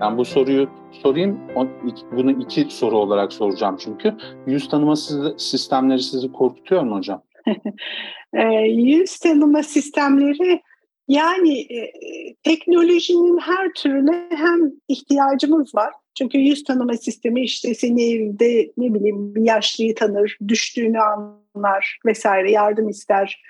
Yani bu soruyu sorayım, bunu iki soru olarak soracağım çünkü. Yüz tanıma sistemleri sizi korkutuyor mu hocam? E, yüz tanıma sistemleri yani e, teknolojinin her türüne hem ihtiyacımız var. Çünkü yüz tanıma sistemi işte seni evde ne bileyim yaşlıyı tanır, düştüğünü anlar vesaire yardım ister.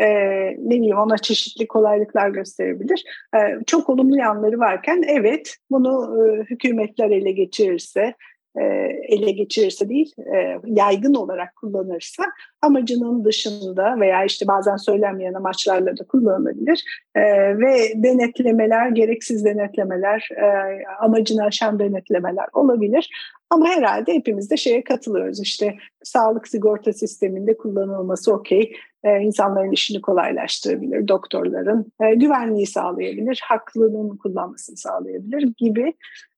Ee, ne bileyim ona çeşitli kolaylıklar gösterebilir. Ee, çok olumlu yanları varken evet bunu e, hükümetler ele geçirirse e, ele geçirirse değil, e, yaygın olarak kullanırsa amacının dışında veya işte bazen söylenmeyen amaçlarla da kullanılabilir e, ve denetlemeler, gereksiz denetlemeler, amacını aşan denetlemeler olabilir. Ama herhalde hepimiz de şeye katılıyoruz. İşte sağlık sigorta sisteminde kullanılması okey, insanların işini kolaylaştırabilir, doktorların güvenliği sağlayabilir, haklının kullanmasını sağlayabilir gibi.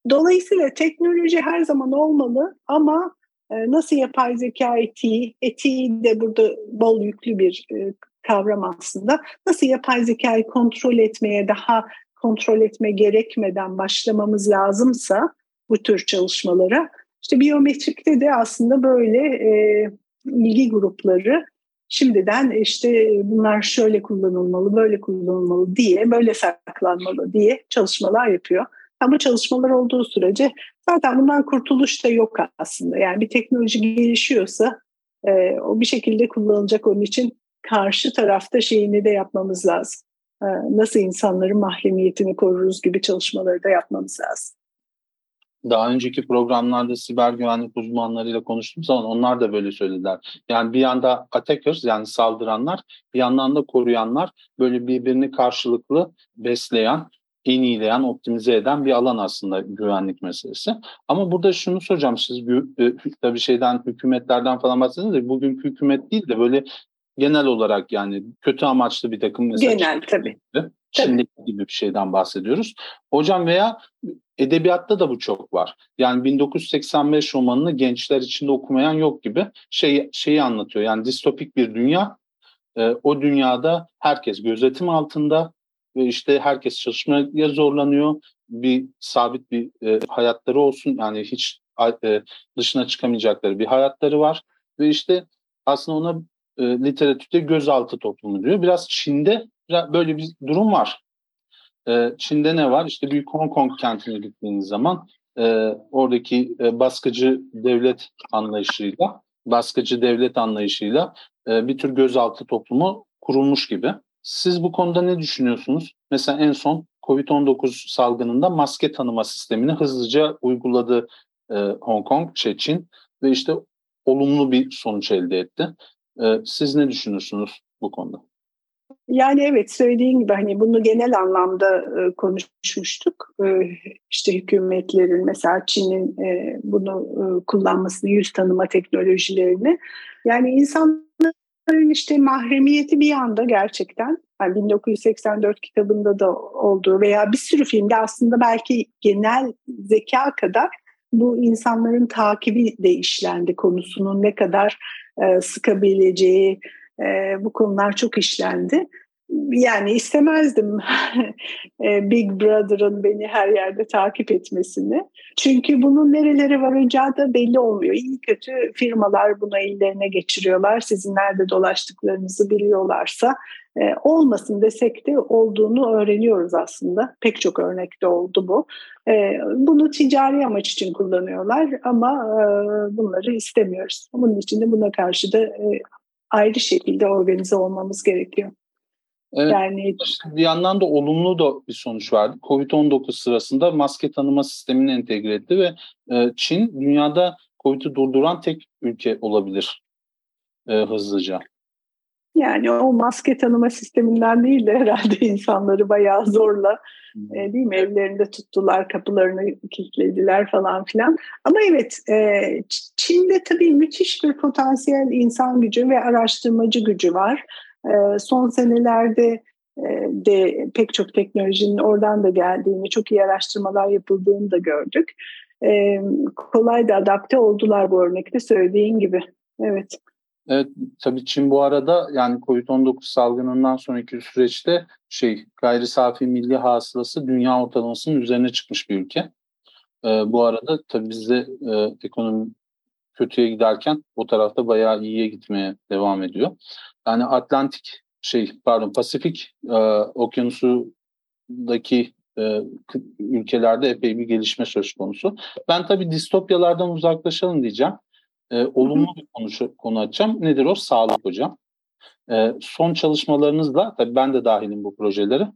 Dolayısıyla teknoloji her zaman olmalı ama e, nasıl yapay zeka etiği, etiği de burada bol yüklü bir e, kavram aslında. Nasıl yapay zekayı kontrol etmeye daha kontrol etme gerekmeden başlamamız lazımsa bu tür çalışmalara işte biyometrikte de aslında böyle e, ilgi grupları şimdiden işte bunlar şöyle kullanılmalı, böyle kullanılmalı diye, böyle saklanmalı diye çalışmalar yapıyor. Ama çalışmalar olduğu sürece zaten bundan kurtuluş da yok aslında. Yani bir teknoloji gelişiyorsa e, o bir şekilde kullanılacak onun için karşı tarafta şeyini de yapmamız lazım. E, nasıl insanların mahremiyetini koruruz gibi çalışmaları da yapmamız lazım. Daha önceki programlarda siber güvenlik uzmanlarıyla konuştuğum zaman onlar da böyle söylediler. Yani bir yanda attackers yani saldıranlar bir yandan da koruyanlar böyle birbirini karşılıklı besleyen en iyileyen, optimize eden bir alan aslında güvenlik meselesi. Ama burada şunu soracağım, siz e, tabii şeyden, hükümetlerden falan bahsediyorsunuz da bugün hükümet değil de böyle genel olarak yani kötü amaçlı bir takım mesela genel tabii. Şimdi gibi bir şeyden bahsediyoruz. Hocam veya edebiyatta da bu çok var. Yani 1985 romanını gençler içinde okumayan yok gibi şey şeyi anlatıyor. Yani distopik bir dünya. E, o dünyada herkes gözetim altında ve işte herkes çalışmaya zorlanıyor. Bir sabit bir e, hayatları olsun yani hiç e, dışına çıkamayacakları bir hayatları var ve işte aslında ona e, literatürde gözaltı toplumu diyor. Biraz Çin'de böyle bir durum var. E, Çin'de ne var? İşte Büyük Hong Kong kentine gittiğiniz zaman e, oradaki e, baskıcı devlet anlayışıyla, baskıcı devlet anlayışıyla e, bir tür gözaltı toplumu kurulmuş gibi. Siz bu konuda ne düşünüyorsunuz? Mesela en son COVID-19 salgınında maske tanıma sistemini hızlıca uyguladı e, Hong Kong, şey Çin ve işte olumlu bir sonuç elde etti. E, siz ne düşünüyorsunuz bu konuda? Yani evet söylediğin gibi hani bunu genel anlamda e, konuşmuştuk. E, işte hükümetlerin mesela Çin'in e, bunu e, kullanmasını, yüz tanıma teknolojilerini. Yani insanların işte mahremiyeti bir anda gerçekten yani 1984 kitabında da olduğu veya bir sürü filmde aslında belki genel zeka kadar bu insanların takibi de işlendi konusunun ne kadar e, sıkabileceği e, bu konular çok işlendi yani istemezdim e, Big Brother'ın beni her yerde takip etmesini. Çünkü bunun nerelere varacağı da belli olmuyor. İyi kötü firmalar bunu ellerine geçiriyorlar. Sizin nerede dolaştıklarınızı biliyorlarsa e, olmasın desek de olduğunu öğreniyoruz aslında. Pek çok örnekte oldu bu. E, bunu ticari amaç için kullanıyorlar ama bunları istemiyoruz. Bunun için de buna karşı da ayrı şekilde organize olmamız gerekiyor. Evet, yani bir yandan da olumlu da bir sonuç vardı. Covid-19 sırasında maske tanıma sistemini entegre etti ve e, Çin dünyada Covid'i durduran tek ülke olabilir e, hızlıca. Yani o maske tanıma sisteminden değil de herhalde insanları bayağı zorla e, değil mi evlerinde tuttular, kapılarını kilitlediler falan filan. Ama evet e, Çin'de tabii müthiş bir potansiyel insan gücü ve araştırmacı gücü var. Ee, son senelerde e, de pek çok teknolojinin oradan da geldiğini, çok iyi araştırmalar yapıldığını da gördük. Kolay da adapte oldular bu örnekte söylediğin gibi. Evet. Evet tabii Çin bu arada yani COVID-19 salgınından sonraki süreçte şey gayri safi milli hasılası dünya ortalamasının üzerine çıkmış bir ülke. E, bu arada tabii bizde e, ekonomi kötüye giderken o tarafta bayağı iyiye gitmeye devam ediyor. Yani Atlantik şey pardon Pasifik e, okyanusundaki e, ülkelerde epey bir gelişme söz konusu. Ben tabii distopyalardan uzaklaşalım diyeceğim. E, olumlu bir konu, konu açacağım. Nedir o? Sağlık hocam. E, son çalışmalarınızla, tabii ben de dahilim bu projelere,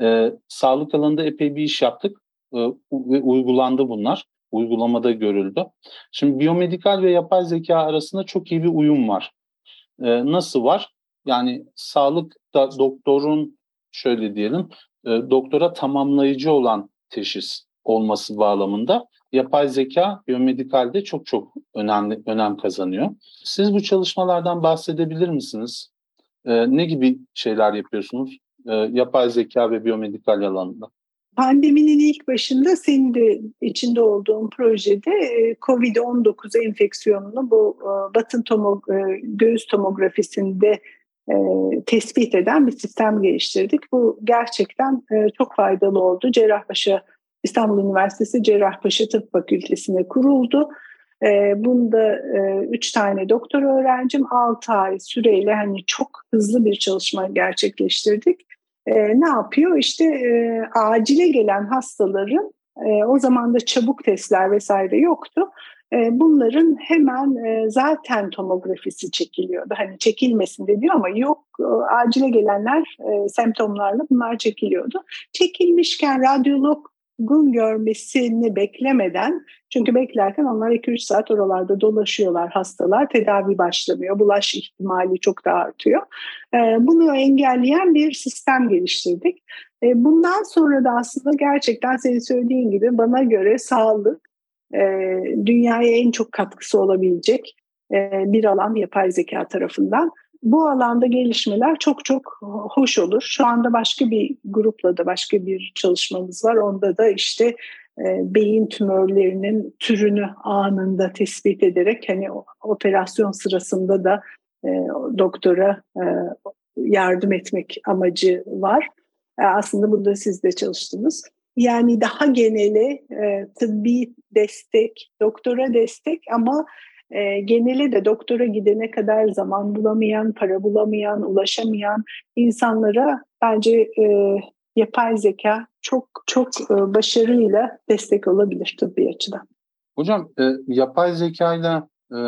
e, sağlık alanında epey bir iş yaptık e, ve uygulandı bunlar. Uygulamada görüldü. Şimdi biyomedikal ve yapay zeka arasında çok iyi bir uyum var. E, nasıl var? Yani sağlıkta doktorun şöyle diyelim, e, doktora tamamlayıcı olan teşhis olması bağlamında yapay zeka biyomedikalde çok çok önemli önem kazanıyor. Siz bu çalışmalardan bahsedebilir misiniz? E, ne gibi şeyler yapıyorsunuz e, yapay zeka ve biyomedikal alanında? Pandeminin ilk başında senin de içinde olduğun projede e, COVID-19 enfeksiyonunu bu e, batın tomo, e, göğüs tomografisinde tespit eden bir sistem geliştirdik. Bu gerçekten çok faydalı oldu. Cerrahpaşa İstanbul Üniversitesi Cerrahpaşa Tıp Fakültesi'ne kuruldu. Bunda üç tane doktor öğrencim altı ay süreyle hani çok hızlı bir çalışma gerçekleştirdik e, ne yapıyor? İşte e, acile gelen hastaların e, o zaman da çabuk testler vesaire yoktu. E, bunların hemen e, zaten tomografisi çekiliyordu. Hani çekilmesin de diyor ama yok e, acile gelenler e, semptomlarla bunlar çekiliyordu. Çekilmişken radyolog gün görmesini beklemeden çünkü beklerken onlar 2-3 saat oralarda dolaşıyorlar hastalar tedavi başlamıyor bulaş ihtimali çok da artıyor. Ee, bunu engelleyen bir sistem geliştirdik. Ee, bundan sonra da aslında gerçekten senin söylediğin gibi bana göre sağlık e, dünyaya en çok katkısı olabilecek e, bir alan yapay zeka tarafından bu alanda gelişmeler çok çok hoş olur. Şu anda başka bir grupla da başka bir çalışmamız var. Onda da işte e, beyin tümörlerinin türünü anında tespit ederek hani operasyon sırasında da e, doktora e, yardım etmek amacı var. Aslında burada siz de çalıştınız. Yani daha geneli tıbbi destek, doktora destek ama e, geneli de doktora gidene kadar zaman bulamayan, para bulamayan, ulaşamayan insanlara bence e, yapay zeka çok çok e, başarıyla destek olabilir tıbbi açıdan. Hocam e, yapay zeka ile e,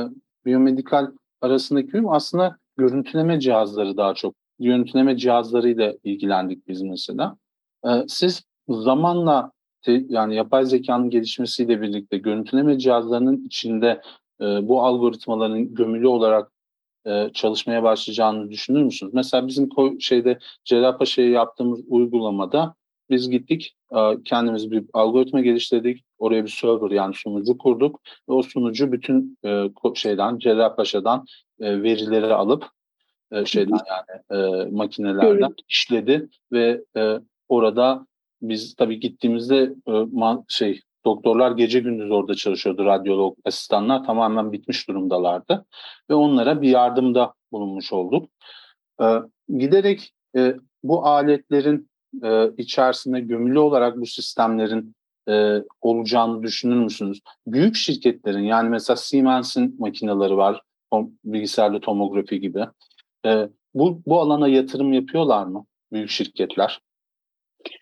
biyomedikal arasındaki uyum aslında görüntüleme cihazları daha çok. Görüntüleme cihazlarıyla ilgilendik biz mesela. E, siz zamanla yani yapay zekanın gelişmesiyle birlikte görüntüleme cihazlarının içinde e, bu algoritmaların gömülü olarak e, çalışmaya başlayacağını düşünür müsünüz? Mesela bizim şeyde Cerrahpaşa'ya yaptığımız uygulamada biz gittik e, kendimiz bir algoritma geliştirdik. Oraya bir server yani sunucu kurduk. Ve o sunucu bütün e, şeyden Cerrahpaşa'dan e, verileri alıp e, şeyden yani e, makinelerden işledi ve e, orada biz tabii gittiğimizde e, ma, şey Doktorlar gece gündüz orada çalışıyordu, radyolog asistanlar tamamen bitmiş durumdalardı. Ve onlara bir yardımda bulunmuş olduk. Ee, giderek e, bu aletlerin e, içerisinde gömülü olarak bu sistemlerin e, olacağını düşünür müsünüz? Büyük şirketlerin yani mesela Siemens'in makineleri var, tom, bilgisayarlı tomografi gibi. E, bu, bu alana yatırım yapıyorlar mı büyük şirketler?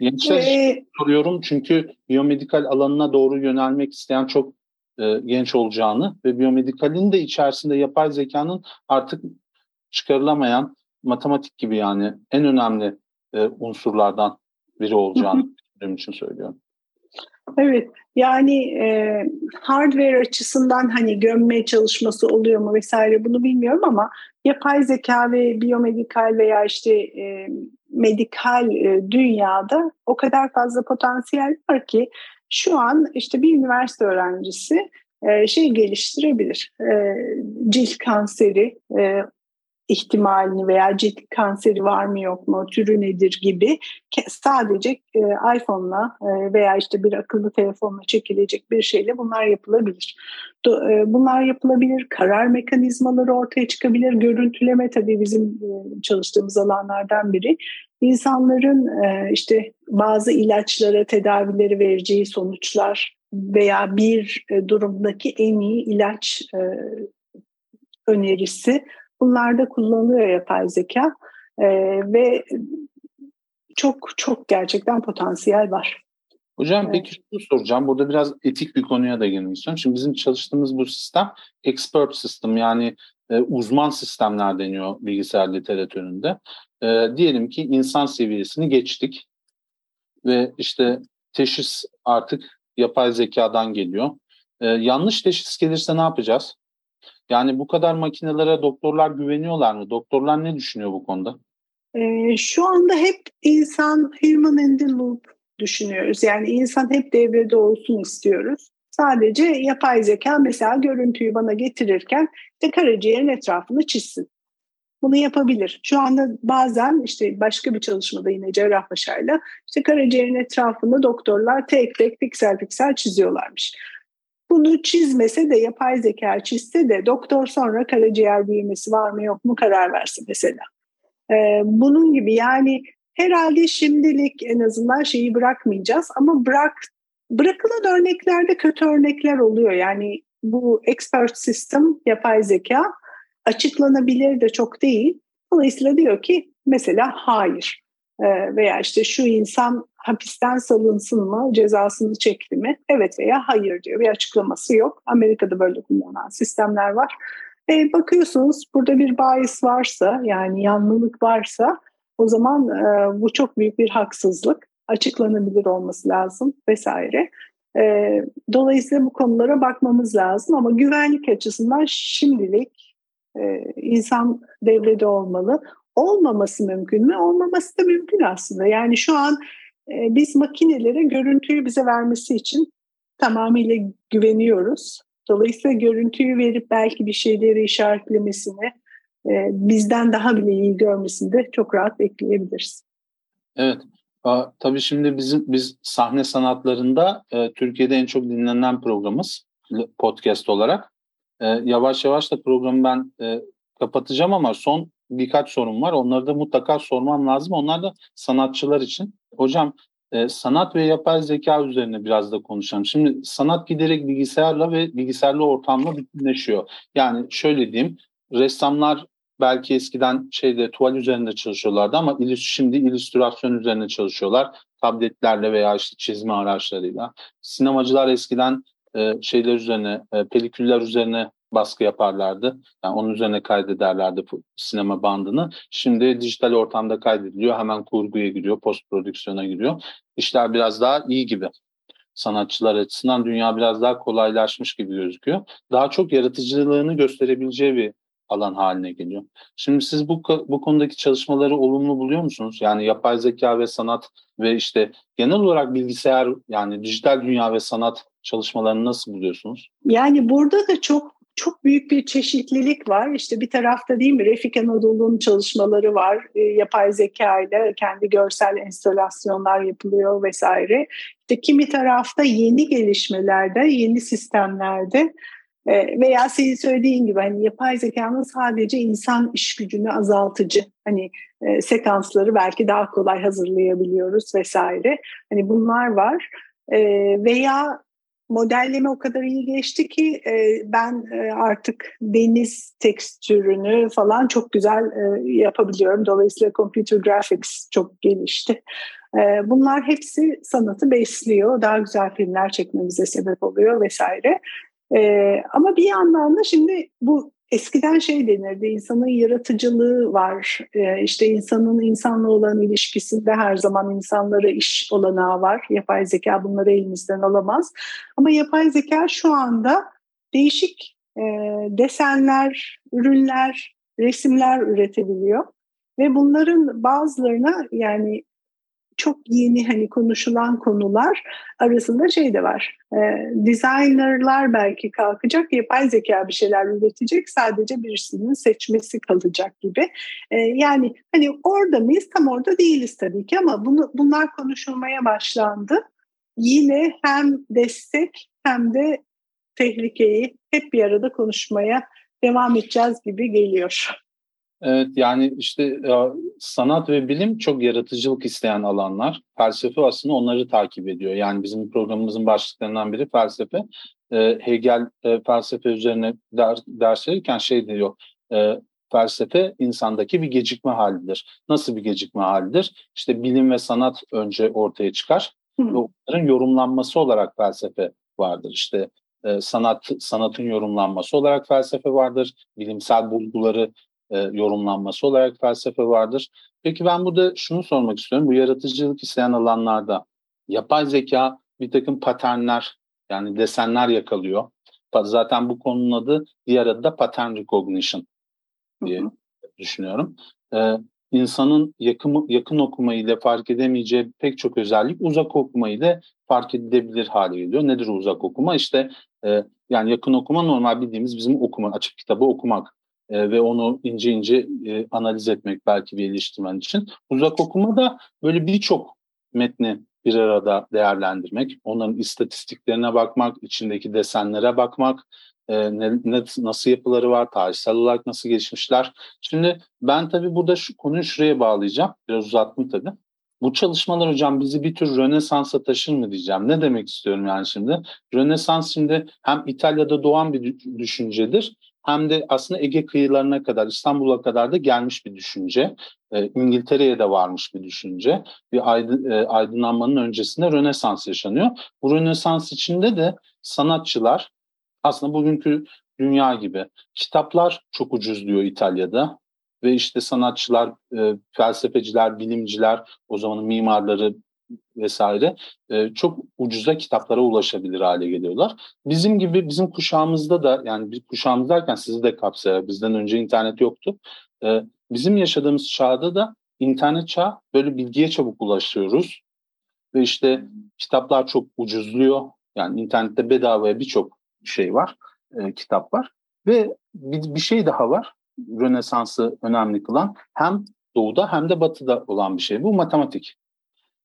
Gençler ee, soruyorum çünkü biyomedikal alanına doğru yönelmek isteyen çok e, genç olacağını ve biyomedikalin de içerisinde yapay zekanın artık çıkarılamayan matematik gibi yani en önemli e, unsurlardan biri olacağını düşündüğüm için söylüyorum. Evet yani e, hardware açısından hani gömme çalışması oluyor mu vesaire bunu bilmiyorum ama yapay zeka ve biyomedikal veya işte e, medikal e, dünyada o kadar fazla potansiyel var ki şu an işte bir üniversite öğrencisi e, şey geliştirebilir. E, cilt kanseri ihtimalini veya cilt kanseri var mı yok mu, türü nedir gibi sadece e, iPhone'la e, veya işte bir akıllı telefonla çekilecek bir şeyle bunlar yapılabilir. Do, e, bunlar yapılabilir, karar mekanizmaları ortaya çıkabilir, görüntüleme tabii bizim e, çalıştığımız alanlardan biri. İnsanların e, işte bazı ilaçlara tedavileri vereceği sonuçlar veya bir e, durumdaki en iyi ilaç e, önerisi. Bunlarda kullanılıyor yapay zeka e, ve çok çok gerçekten potansiyel var. Hocam evet. peki şunu soracağım. Burada biraz etik bir konuya da girmek istiyorum. Şimdi bizim çalıştığımız bu sistem expert sistem yani e, uzman sistemler deniyor bilgisayar literatüründe. E, diyelim ki insan seviyesini geçtik ve işte teşhis artık yapay zekadan geliyor. E, yanlış teşhis gelirse ne yapacağız? Yani bu kadar makinelere doktorlar güveniyorlar mı? Doktorlar ne düşünüyor bu konuda? E, şu anda hep insan human in the loop düşünüyoruz. Yani insan hep devrede olsun istiyoruz. Sadece yapay zeka mesela görüntüyü bana getirirken işte karaciğerin etrafını çizsin. Bunu yapabilir. Şu anda bazen işte başka bir çalışmada yine Cerrahpaşa'yla işte karaciğerin etrafını doktorlar tek tek piksel piksel çiziyorlarmış. Bunu çizmese de yapay zeka çizse de doktor sonra karaciğer büyümesi var mı yok mu karar versin mesela. Ee, bunun gibi yani herhalde şimdilik en azından şeyi bırakmayacağız ama bırak bırakılan örneklerde kötü örnekler oluyor. Yani bu expert system yapay zeka açıklanabilir de çok değil. Dolayısıyla diyor ki mesela hayır ee, veya işte şu insan hapisten salınsın mı, cezasını çekti mi? Evet veya hayır diyor. Bir açıklaması yok. Amerika'da böyle kullanılan sistemler var. E, bakıyorsunuz burada bir bias varsa yani yanlılık varsa o zaman e, bu çok büyük bir haksızlık. Açıklanabilir olması lazım vesaire. E, dolayısıyla bu konulara bakmamız lazım ama güvenlik açısından şimdilik e, insan devrede olmalı. Olmaması mümkün mü? Olmaması da mümkün aslında. Yani şu an biz makinelere görüntüyü bize vermesi için tamamıyla güveniyoruz. Dolayısıyla görüntüyü verip belki bir şeyleri işaretlemesini, e, bizden daha bile iyi görmesini de çok rahat bekleyebiliriz. Evet. Tabii şimdi bizim biz sahne sanatlarında e, Türkiye'de en çok dinlenen programımız podcast olarak. E, yavaş yavaş da programı ben kapatacağım ama son birkaç sorun var. Onları da mutlaka sormam lazım. Onlar da sanatçılar için. Hocam e, sanat ve yapay zeka üzerine biraz da konuşalım. Şimdi sanat giderek bilgisayarla ve bilgisayarlı ortamla bütünleşiyor. Yani şöyle diyeyim, ressamlar belki eskiden şeyde tuval üzerinde çalışıyorlardı ama şimdi illüstrasyon üzerine çalışıyorlar. Tabletlerle veya işte çizme araçlarıyla. Sinemacılar eskiden e, şeyler üzerine, e, peliküller üzerine baskı yaparlardı. Yani onun üzerine kaydederlerdi sinema bandını. Şimdi dijital ortamda kaydediliyor. Hemen kurguya giriyor, post prodüksiyona giriyor. İşler biraz daha iyi gibi. Sanatçılar açısından dünya biraz daha kolaylaşmış gibi gözüküyor. Daha çok yaratıcılığını gösterebileceği bir alan haline geliyor. Şimdi siz bu bu konudaki çalışmaları olumlu buluyor musunuz? Yani yapay zeka ve sanat ve işte genel olarak bilgisayar yani dijital dünya ve sanat çalışmalarını nasıl buluyorsunuz? Yani burada da çok çok büyük bir çeşitlilik var. İşte bir tarafta değil mi Refik Anadolu'nun çalışmaları var. E, yapay zeka ile kendi görsel enstalasyonlar yapılıyor vesaire. İşte kimi tarafta yeni gelişmelerde, yeni sistemlerde e, veya senin söylediğin gibi hani yapay zekanın sadece insan iş gücünü azaltıcı hani e, sekansları belki daha kolay hazırlayabiliyoruz vesaire. Hani bunlar var. E, veya modelleme o kadar iyi geçti ki e, ben e, artık deniz tekstürünü falan çok güzel e, yapabiliyorum. Dolayısıyla computer graphics çok gelişti. E, bunlar hepsi sanatı besliyor. Daha güzel filmler çekmemize sebep oluyor vesaire. E, ama bir yandan da şimdi bu eskiden şey denirdi, insanın yaratıcılığı var. Ee, işte insanın insanla olan ilişkisinde her zaman insanlara iş olanağı var. Yapay zeka bunları elimizden alamaz. Ama yapay zeka şu anda değişik e, desenler, ürünler, resimler üretebiliyor. Ve bunların bazılarına yani çok yeni hani konuşulan konular arasında şey de var. E, designerlar belki kalkacak, yapay zeka bir şeyler üretecek, sadece birisinin seçmesi kalacak gibi. E, yani hani orada mıyız? Tam orada değiliz tabii ki ama bunu bunlar konuşulmaya başlandı. Yine hem destek hem de tehlikeyi hep bir arada konuşmaya devam edeceğiz gibi geliyor. Evet yani işte e, sanat ve bilim çok yaratıcılık isteyen alanlar. Felsefe aslında onları takip ediyor. Yani bizim programımızın başlıklarından biri felsefe. E, Hegel e, felsefe üzerine ders verirken şey diyor. Felsefe insandaki bir gecikme halidir. Nasıl bir gecikme halidir? İşte bilim ve sanat önce ortaya çıkar. Ve onların yorumlanması olarak felsefe vardır. İşte sanat sanatın yorumlanması olarak felsefe vardır. Bilimsel bulguları e, yorumlanması olarak felsefe vardır. Peki ben burada şunu sormak istiyorum. Bu yaratıcılık isteyen alanlarda yapay zeka bir takım paternler yani desenler yakalıyor. Zaten bu konunun adı diğer adı da pattern recognition diye hı hı. düşünüyorum. Ee, insanın yakın, yakın okuma ile fark edemeyeceği pek çok özellik uzak okuma ile fark edilebilir hale geliyor. Nedir uzak okuma? İşte e, yani yakın okuma normal bildiğimiz bizim okuma, açık kitabı okumak e, ve onu ince ince e, analiz etmek belki bir eleştirmen için. Uzak okuma da böyle birçok metni bir arada değerlendirmek, onların istatistiklerine bakmak, içindeki desenlere bakmak, e, ne, ne, nasıl yapıları var, tarihsel olarak nasıl gelişmişler. Şimdi ben tabii burada şu konuyu şuraya bağlayacağım. Biraz uzattım tabii. Bu çalışmalar hocam bizi bir tür Rönesans'a taşır mı diyeceğim. Ne demek istiyorum yani şimdi? Rönesans şimdi hem İtalya'da doğan bir düşüncedir hem de aslında Ege kıyılarına kadar, İstanbul'a kadar da gelmiş bir düşünce. E, İngiltere'ye de varmış bir düşünce. Bir aydın, e, aydınlanmanın öncesinde Rönesans yaşanıyor. Bu Rönesans içinde de sanatçılar aslında bugünkü dünya gibi kitaplar çok ucuz diyor İtalya'da ve işte sanatçılar, e, felsefeciler, bilimciler, o zamanın mimarları vesaire e, çok ucuza kitaplara ulaşabilir hale geliyorlar. Bizim gibi bizim kuşağımızda da yani bir kuşağımız derken sizi de kapsaya bizden önce internet yoktu. E, bizim yaşadığımız çağda da internet çağı böyle bilgiye çabuk ulaşıyoruz. Ve işte kitaplar çok ucuzluyor. Yani internette bedavaya birçok şey var, e, kitap var. Ve bir, bir şey daha var. Rönesans'ı önemli kılan hem doğuda hem de batıda olan bir şey. Bu matematik.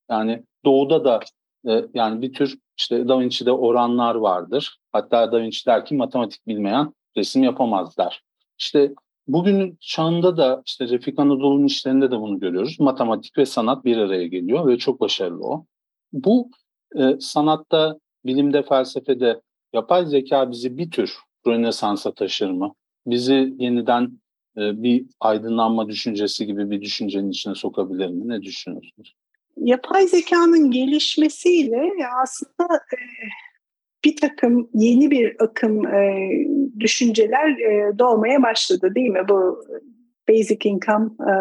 Yani doğuda da e, yani bir tür işte Da Vinci'de oranlar vardır. Hatta Da Vinci der ki matematik bilmeyen resim yapamazlar. İşte bugünün çağında da işte Refik Anadolu'nun işlerinde de bunu görüyoruz. Matematik ve sanat bir araya geliyor ve çok başarılı o. Bu e, sanatta, bilimde, felsefede yapay zeka bizi bir tür Rönesans'a taşır mı? Bizi yeniden e, bir aydınlanma düşüncesi gibi bir düşüncenin içine sokabilir mi? Ne düşünüyorsunuz? Yapay zekanın gelişmesiyle aslında e, bir takım yeni bir akım e, düşünceler e, doğmaya başladı değil mi? Bu basic income e,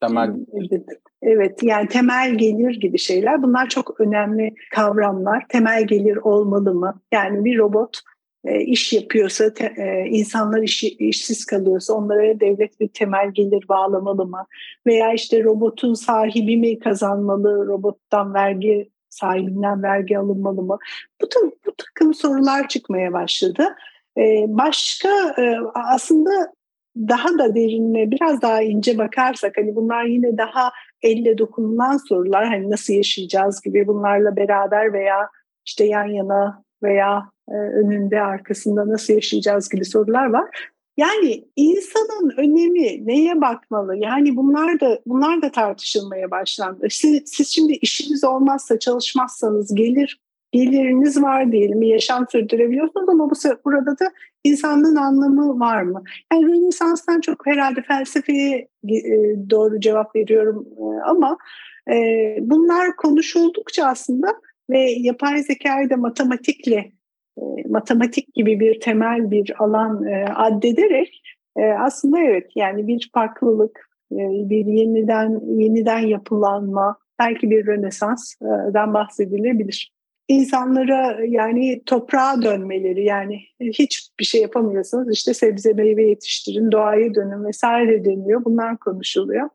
temel Evet yani temel gelir gibi şeyler bunlar çok önemli kavramlar. Temel gelir olmalı mı? Yani bir robot e, iş yapıyorsa, e, insanlar işi, işsiz kalıyorsa onlara devlet bir temel gelir bağlamalı mı? Veya işte robotun sahibi mi kazanmalı, robottan vergi sahibinden vergi alınmalı mı? Bu, bu takım sorular çıkmaya başladı. E, başka e, aslında daha da derinle biraz daha ince bakarsak hani bunlar yine daha elle dokunulan sorular hani nasıl yaşayacağız gibi bunlarla beraber veya işte yan yana veya e, önünde arkasında nasıl yaşayacağız gibi sorular var. Yani insanın önemi neye bakmalı? Yani bunlar da bunlar da tartışılmaya başlandı. Siz, siz şimdi işiniz olmazsa çalışmazsanız gelir geliriniz var diyelim, yaşam sürdürebiliyorsunuz ama bu burada da insanlığın anlamı var mı? Yani Rönesans'tan çok herhalde felsefeye e, doğru cevap veriyorum e, ama bunlar konuşuldukça aslında ve yapay zekayı da matematikle e, matematik gibi bir temel bir alan e, addederek e, aslında evet yani bir farklılık, e, bir yeniden yeniden yapılanma, belki bir rönesansdan bahsedilebilir. İnsanlara yani toprağa dönmeleri yani hiçbir şey yapamıyorsanız işte sebze meyve yetiştirin, doğaya dönün vesaire deniyor. Bunlar konuşuluyor.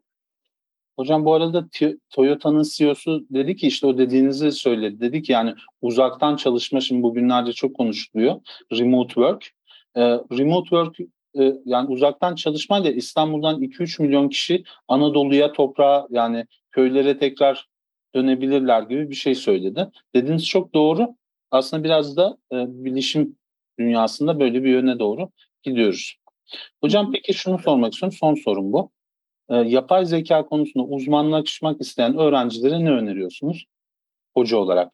Hocam bu arada Toyota'nın CEO'su dedi ki işte o dediğinizi söyledi. Dedi ki yani uzaktan çalışma şimdi bugünlerde çok konuşuluyor. Remote work. Ee, remote work e, yani uzaktan çalışmayla İstanbul'dan 2-3 milyon kişi Anadolu'ya, toprağa yani köylere tekrar dönebilirler gibi bir şey söyledi. Dediğiniz çok doğru. Aslında biraz da e, bilişim dünyasında böyle bir yöne doğru gidiyoruz. Hocam peki şunu sormak istiyorum. Son sorum bu. E, yapay zeka konusunda uzmanlaşmak isteyen öğrencilere ne öneriyorsunuz hoca olarak?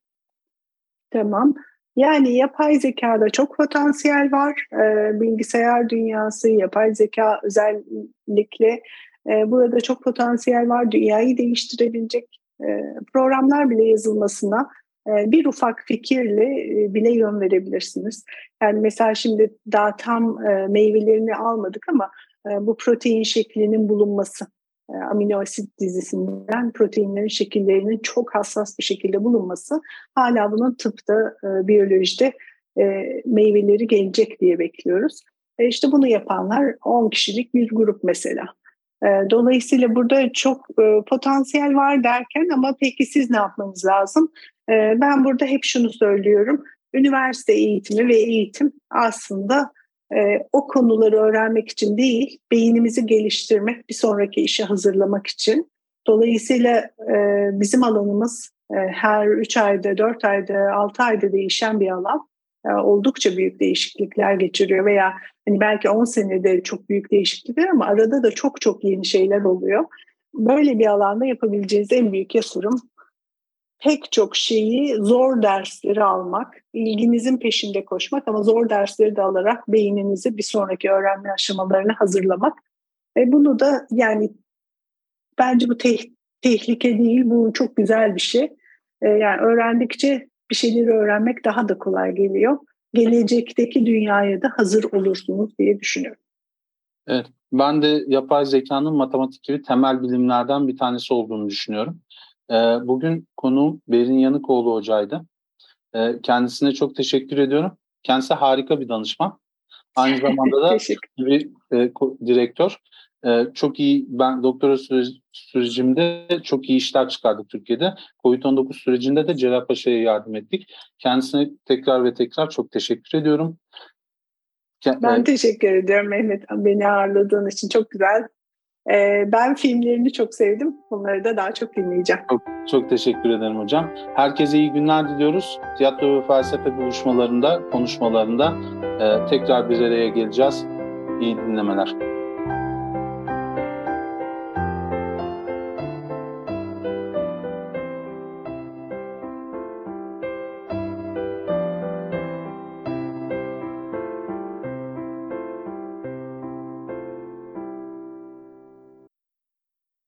Tamam. Yani yapay zekada çok potansiyel var. E, bilgisayar dünyası, yapay zeka özellikle e, burada çok potansiyel var. Dünyayı değiştirebilecek e, programlar bile yazılmasına e, bir ufak fikirle e, bile yön verebilirsiniz. Yani mesela şimdi daha tam e, meyvelerini almadık ama bu protein şeklinin bulunması e, amino asit dizisinden proteinlerin şekillerinin çok hassas bir şekilde bulunması hala bunun tıpta, e, biyolojide e, meyveleri gelecek diye bekliyoruz. E işte bunu yapanlar 10 kişilik bir grup mesela. E, dolayısıyla burada çok e, potansiyel var derken ama peki siz ne yapmanız lazım? E, ben burada hep şunu söylüyorum. Üniversite eğitimi ve eğitim aslında e, o konuları öğrenmek için değil, beynimizi geliştirmek, bir sonraki işe hazırlamak için. Dolayısıyla e, bizim alanımız e, her 3 ayda, 4 ayda, 6 ayda değişen bir alan. E, oldukça büyük değişiklikler geçiriyor veya hani belki 10 senede çok büyük değişiklikler ama arada da çok çok yeni şeyler oluyor. Böyle bir alanda yapabileceğiniz en büyük yatırım pek çok şeyi zor dersleri almak, ilginizin peşinde koşmak ama zor dersleri de alarak beyninizi bir sonraki öğrenme aşamalarına hazırlamak. Ve bunu da yani bence bu te- tehlike değil, bu çok güzel bir şey. Ee, yani öğrendikçe bir şeyleri öğrenmek daha da kolay geliyor. Gelecekteki dünyaya da hazır olursunuz diye düşünüyorum. Evet, ben de yapay zekanın matematik gibi temel bilimlerden bir tanesi olduğunu düşünüyorum. Ee, bugün konuğum Berin Yanıkoğlu hocaydı. Ee, kendisine çok teşekkür ediyorum. Kendisi harika bir danışman. Aynı zamanda da bir e, direktör. Ee, çok iyi, ben doktora sürecimde çok iyi işler çıkardık Türkiye'de. Covid-19 sürecinde de Celal Paşa'ya yardım ettik. Kendisine tekrar ve tekrar çok teşekkür ediyorum. Ben e, teşekkür ediyorum Mehmet. Beni ağırladığın için çok güzel ee, ben filmlerini çok sevdim. Bunları da daha çok dinleyeceğim. Çok, çok teşekkür ederim hocam. Herkese iyi günler diliyoruz. Tiyatro ve felsefe buluşmalarında, konuşmalarında e, tekrar bir araya geleceğiz. İyi dinlemeler.